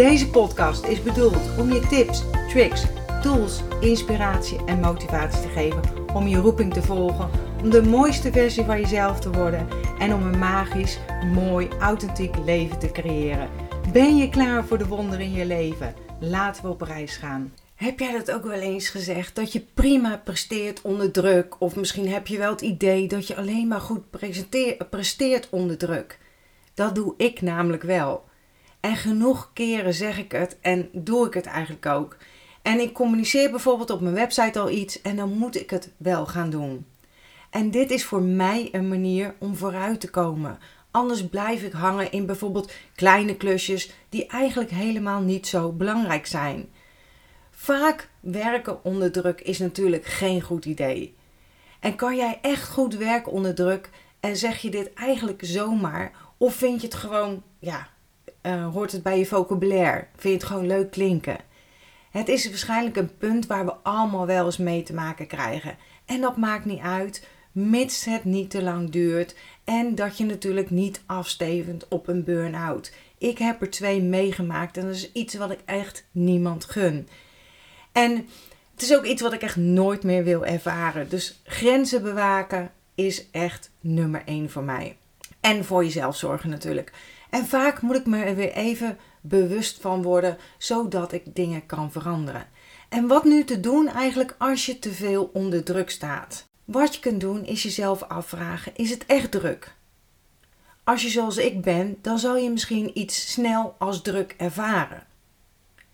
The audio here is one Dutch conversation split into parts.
Deze podcast is bedoeld om je tips, tricks, tools, inspiratie en motivatie te geven om je roeping te volgen, om de mooiste versie van jezelf te worden en om een magisch, mooi, authentiek leven te creëren. Ben je klaar voor de wonderen in je leven? Laten we op reis gaan. Heb jij dat ook wel eens gezegd? Dat je prima presteert onder druk? Of misschien heb je wel het idee dat je alleen maar goed presteert onder druk? Dat doe ik namelijk wel. En genoeg keren zeg ik het en doe ik het eigenlijk ook. En ik communiceer bijvoorbeeld op mijn website al iets en dan moet ik het wel gaan doen. En dit is voor mij een manier om vooruit te komen. Anders blijf ik hangen in bijvoorbeeld kleine klusjes die eigenlijk helemaal niet zo belangrijk zijn. Vaak werken onder druk is natuurlijk geen goed idee. En kan jij echt goed werken onder druk en zeg je dit eigenlijk zomaar of vind je het gewoon, ja, uh, hoort het bij je vocabulaire? Vind je het gewoon leuk klinken? Het is waarschijnlijk een punt waar we allemaal wel eens mee te maken krijgen. En dat maakt niet uit, mits het niet te lang duurt en dat je natuurlijk niet afstevend op een burn-out. Ik heb er twee meegemaakt en dat is iets wat ik echt niemand gun. En het is ook iets wat ik echt nooit meer wil ervaren. Dus grenzen bewaken is echt nummer één voor mij. En voor jezelf zorgen natuurlijk. En vaak moet ik me er weer even bewust van worden, zodat ik dingen kan veranderen. En wat nu te doen eigenlijk als je te veel onder druk staat? Wat je kunt doen is jezelf afvragen: is het echt druk? Als je zoals ik ben, dan zal je misschien iets snel als druk ervaren.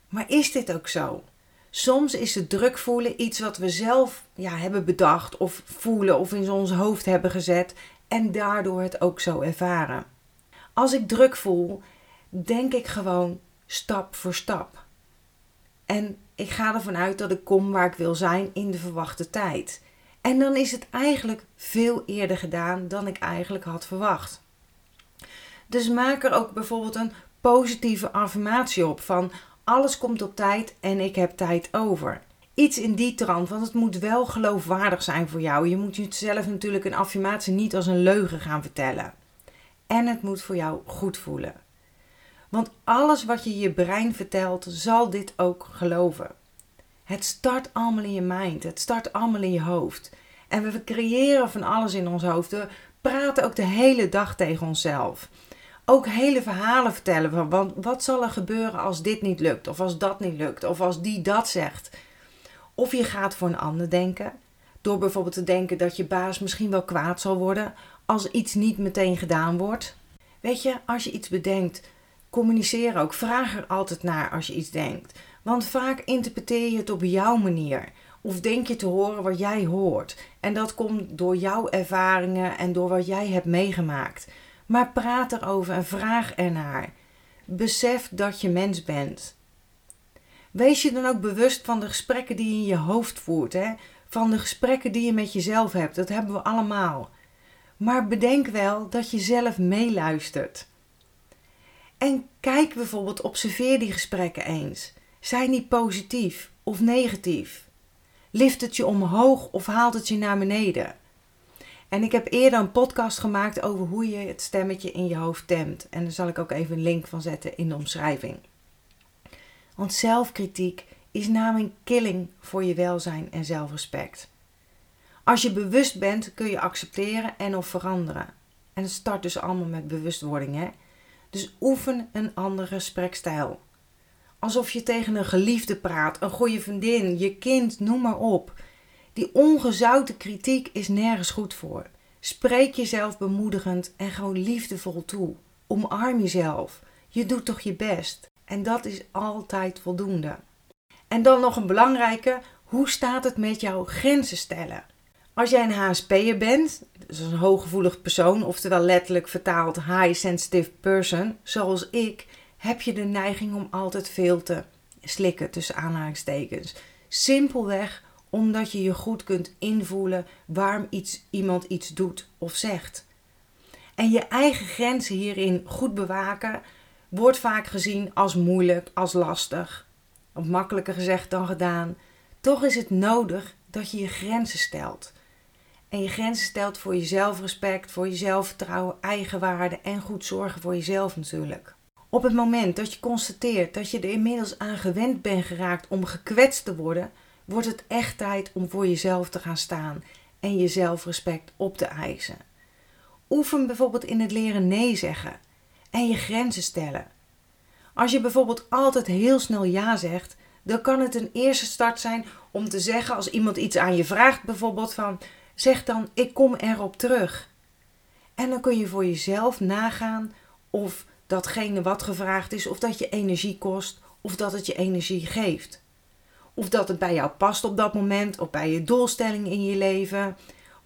Maar is dit ook zo? Soms is het druk voelen iets wat we zelf ja, hebben bedacht of voelen of in ons hoofd hebben gezet en daardoor het ook zo ervaren. Als ik druk voel, denk ik gewoon stap voor stap. En ik ga ervan uit dat ik kom waar ik wil zijn in de verwachte tijd. En dan is het eigenlijk veel eerder gedaan dan ik eigenlijk had verwacht. Dus maak er ook bijvoorbeeld een positieve affirmatie op van alles komt op tijd en ik heb tijd over. Iets in die trant, want het moet wel geloofwaardig zijn voor jou. Je moet jezelf natuurlijk een affirmatie niet als een leugen gaan vertellen. En het moet voor jou goed voelen. Want alles wat je je brein vertelt, zal dit ook geloven. Het start allemaal in je mind. Het start allemaal in je hoofd. En we creëren van alles in ons hoofd. We praten ook de hele dag tegen onszelf. Ook hele verhalen vertellen van wat zal er gebeuren als dit niet lukt, of als dat niet lukt, of als die dat zegt. Of je gaat voor een ander denken, door bijvoorbeeld te denken dat je baas misschien wel kwaad zal worden als iets niet meteen gedaan wordt. Weet je, als je iets bedenkt, communiceer ook. Vraag er altijd naar als je iets denkt. Want vaak interpreteer je het op jouw manier. Of denk je te horen wat jij hoort. En dat komt door jouw ervaringen en door wat jij hebt meegemaakt. Maar praat erover en vraag ernaar. Besef dat je mens bent. Wees je dan ook bewust van de gesprekken die je in je hoofd voert. Hè? Van de gesprekken die je met jezelf hebt. Dat hebben we allemaal. Maar bedenk wel dat je zelf meeluistert. En kijk bijvoorbeeld, observeer die gesprekken eens. Zijn die positief of negatief? Lift het je omhoog of haalt het je naar beneden? En ik heb eerder een podcast gemaakt over hoe je het stemmetje in je hoofd temt. En daar zal ik ook even een link van zetten in de omschrijving. Want zelfkritiek is namelijk killing voor je welzijn en zelfrespect. Als je bewust bent, kun je accepteren en of veranderen. En het start dus allemaal met bewustwording, hè? Dus oefen een andere gesprekstijl. Alsof je tegen een geliefde praat, een goede vriendin, je kind, noem maar op. Die ongezouten kritiek is nergens goed voor. Spreek jezelf bemoedigend en gewoon liefdevol toe. Omarm jezelf. Je doet toch je best. En dat is altijd voldoende. En dan nog een belangrijke: hoe staat het met jouw grenzen stellen? Als jij een HSP'er bent, dus een hooggevoelig persoon, oftewel letterlijk vertaald high sensitive person, zoals ik, heb je de neiging om altijd veel te slikken tussen aanhalingstekens. Simpelweg omdat je je goed kunt invoelen waarom iets, iemand iets doet of zegt. En je eigen grenzen hierin goed bewaken wordt vaak gezien als moeilijk, als lastig. Of makkelijker gezegd dan gedaan. Toch is het nodig dat je je grenzen stelt. En je grenzen stelt voor je zelfrespect, voor je zelfvertrouwen, eigenwaarde en goed zorgen voor jezelf natuurlijk. Op het moment dat je constateert dat je er inmiddels aan gewend bent geraakt om gekwetst te worden, wordt het echt tijd om voor jezelf te gaan staan en je zelfrespect op te eisen. Oefen bijvoorbeeld in het leren nee zeggen en je grenzen stellen. Als je bijvoorbeeld altijd heel snel ja zegt, dan kan het een eerste start zijn om te zeggen als iemand iets aan je vraagt, bijvoorbeeld van zeg dan ik kom erop terug. En dan kun je voor jezelf nagaan of datgene wat gevraagd is, of dat je energie kost, of dat het je energie geeft. Of dat het bij jou past op dat moment, of bij je doelstelling in je leven,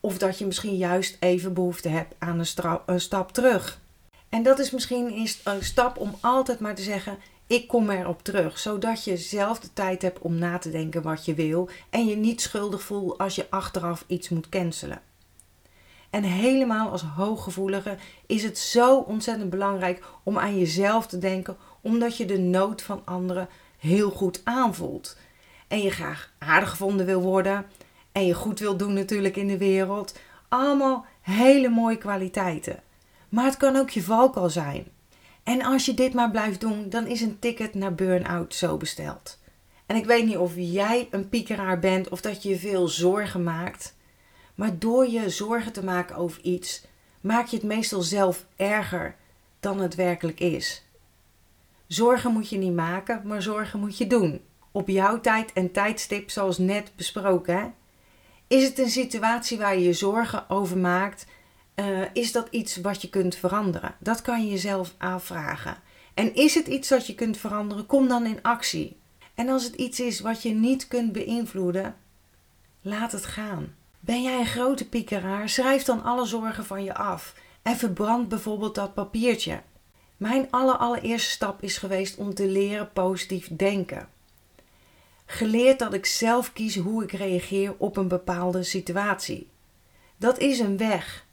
of dat je misschien juist even behoefte hebt aan een, een stap terug. En dat is misschien een stap om altijd maar te zeggen: ik kom erop terug, zodat je zelf de tijd hebt om na te denken wat je wil en je niet schuldig voelt als je achteraf iets moet cancelen. En helemaal als hooggevoelige is het zo ontzettend belangrijk om aan jezelf te denken, omdat je de nood van anderen heel goed aanvoelt. En je graag aardig gevonden wil worden en je goed wil doen natuurlijk in de wereld. Allemaal hele mooie kwaliteiten. Maar het kan ook je valkuil zijn. En als je dit maar blijft doen, dan is een ticket naar burn-out zo besteld. En ik weet niet of jij een piekeraar bent of dat je je veel zorgen maakt. Maar door je zorgen te maken over iets, maak je het meestal zelf erger dan het werkelijk is. Zorgen moet je niet maken, maar zorgen moet je doen. Op jouw tijd en tijdstip, zoals net besproken. Hè? Is het een situatie waar je je zorgen over maakt? Uh, is dat iets wat je kunt veranderen? Dat kan je jezelf afvragen. En is het iets dat je kunt veranderen? Kom dan in actie. En als het iets is wat je niet kunt beïnvloeden, laat het gaan. Ben jij een grote piekeraar? Schrijf dan alle zorgen van je af en verbrand bijvoorbeeld dat papiertje. Mijn allereerste stap is geweest om te leren positief denken. Geleerd dat ik zelf kies hoe ik reageer op een bepaalde situatie. Dat is een weg.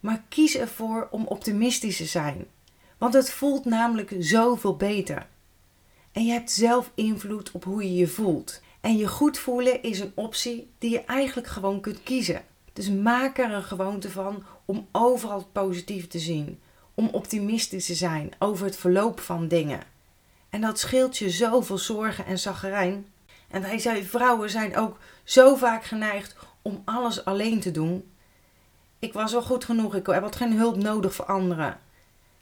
Maar kies ervoor om optimistisch te zijn, want het voelt namelijk zoveel beter. En je hebt zelf invloed op hoe je je voelt. En je goed voelen is een optie die je eigenlijk gewoon kunt kiezen. Dus maak er een gewoonte van om overal positief te zien. Om optimistisch te zijn over het verloop van dingen. En dat scheelt je zoveel zorgen en zaggerijn. En wij zijn, vrouwen zijn ook zo vaak geneigd om alles alleen te doen. Ik was al goed genoeg, ik heb geen hulp nodig voor anderen.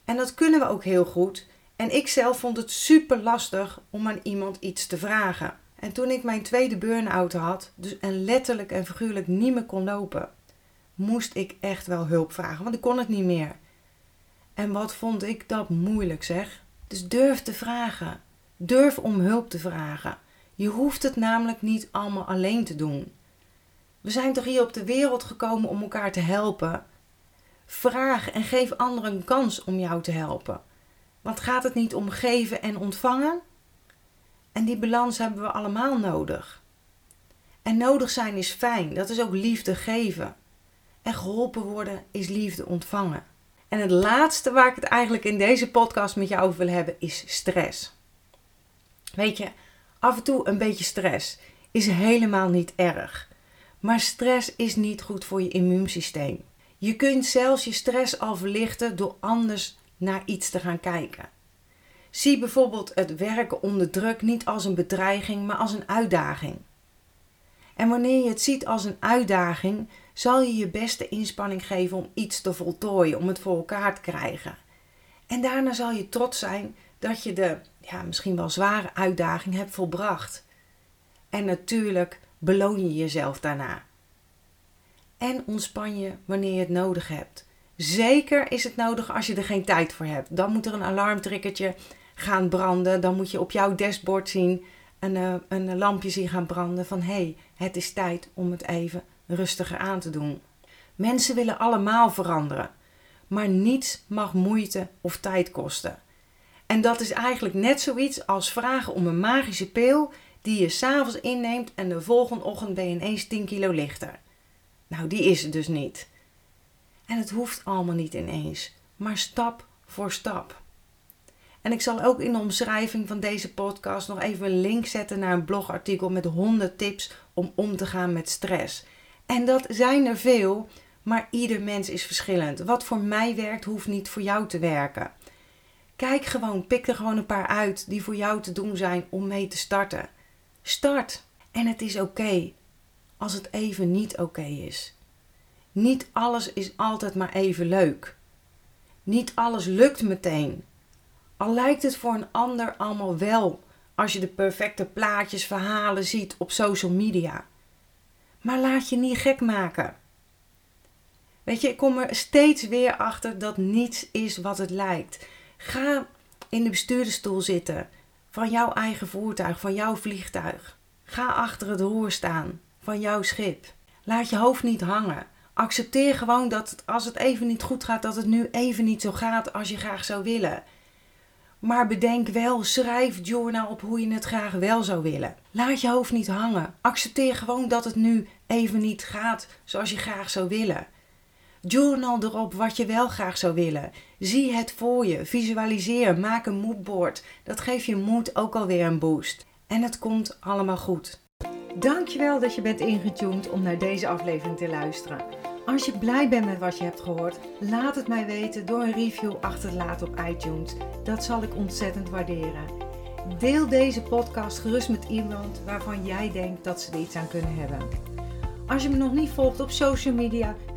En dat kunnen we ook heel goed. En ik zelf vond het super lastig om aan iemand iets te vragen. En toen ik mijn tweede burn-out had, dus en letterlijk en figuurlijk niet meer kon lopen, moest ik echt wel hulp vragen, want ik kon het niet meer. En wat vond ik dat moeilijk zeg. Dus durf te vragen. Durf om hulp te vragen. Je hoeft het namelijk niet allemaal alleen te doen. We zijn toch hier op de wereld gekomen om elkaar te helpen? Vraag en geef anderen een kans om jou te helpen. Want gaat het niet om geven en ontvangen? En die balans hebben we allemaal nodig. En nodig zijn is fijn, dat is ook liefde geven. En geholpen worden is liefde ontvangen. En het laatste waar ik het eigenlijk in deze podcast met jou over wil hebben is stress. Weet je, af en toe een beetje stress is helemaal niet erg. Maar stress is niet goed voor je immuunsysteem. Je kunt zelfs je stress al verlichten door anders naar iets te gaan kijken. Zie bijvoorbeeld het werken onder druk niet als een bedreiging, maar als een uitdaging. En wanneer je het ziet als een uitdaging, zal je je beste inspanning geven om iets te voltooien, om het voor elkaar te krijgen. En daarna zal je trots zijn dat je de ja, misschien wel zware uitdaging hebt volbracht. En natuurlijk beloon je jezelf daarna. En ontspan je wanneer je het nodig hebt. Zeker is het nodig als je er geen tijd voor hebt. Dan moet er een alarmtriggertje gaan branden. Dan moet je op jouw dashboard zien een, uh, een lampje zien gaan branden van hé, hey, het is tijd om het even rustiger aan te doen. Mensen willen allemaal veranderen, maar niets mag moeite of tijd kosten. En dat is eigenlijk net zoiets als vragen om een magische pil die je s'avonds inneemt en de volgende ochtend ben je ineens 10 kilo lichter. Nou, die is het dus niet. En het hoeft allemaal niet ineens, maar stap voor stap. En ik zal ook in de omschrijving van deze podcast nog even een link zetten naar een blogartikel met 100 tips om om te gaan met stress. En dat zijn er veel, maar ieder mens is verschillend. Wat voor mij werkt, hoeft niet voor jou te werken. Kijk gewoon, pik er gewoon een paar uit die voor jou te doen zijn om mee te starten. Start. En het is oké als het even niet oké is. Niet alles is altijd maar even leuk. Niet alles lukt meteen. Al lijkt het voor een ander allemaal wel als je de perfecte plaatjes, verhalen ziet op social media. Maar laat je niet gek maken. Weet je, ik kom er steeds weer achter dat niets is wat het lijkt. Ga in de bestuurdersstoel zitten van jouw eigen voertuig, van jouw vliegtuig. Ga achter het roer staan van jouw schip. Laat je hoofd niet hangen. Accepteer gewoon dat als het even niet goed gaat, dat het nu even niet zo gaat als je graag zou willen. Maar bedenk wel, schrijf journal op hoe je het graag wel zou willen. Laat je hoofd niet hangen. Accepteer gewoon dat het nu even niet gaat zoals je graag zou willen. Journal erop wat je wel graag zou willen. Zie het voor je. Visualiseer. Maak een moodboard. Dat geeft je moed ook alweer een boost. En het komt allemaal goed. Dankjewel dat je bent ingetuned om naar deze aflevering te luisteren. Als je blij bent met wat je hebt gehoord, laat het mij weten door een review achter te laten op iTunes. Dat zal ik ontzettend waarderen. Deel deze podcast gerust met iemand waarvan jij denkt dat ze er iets aan kunnen hebben. Als je me nog niet volgt op social media,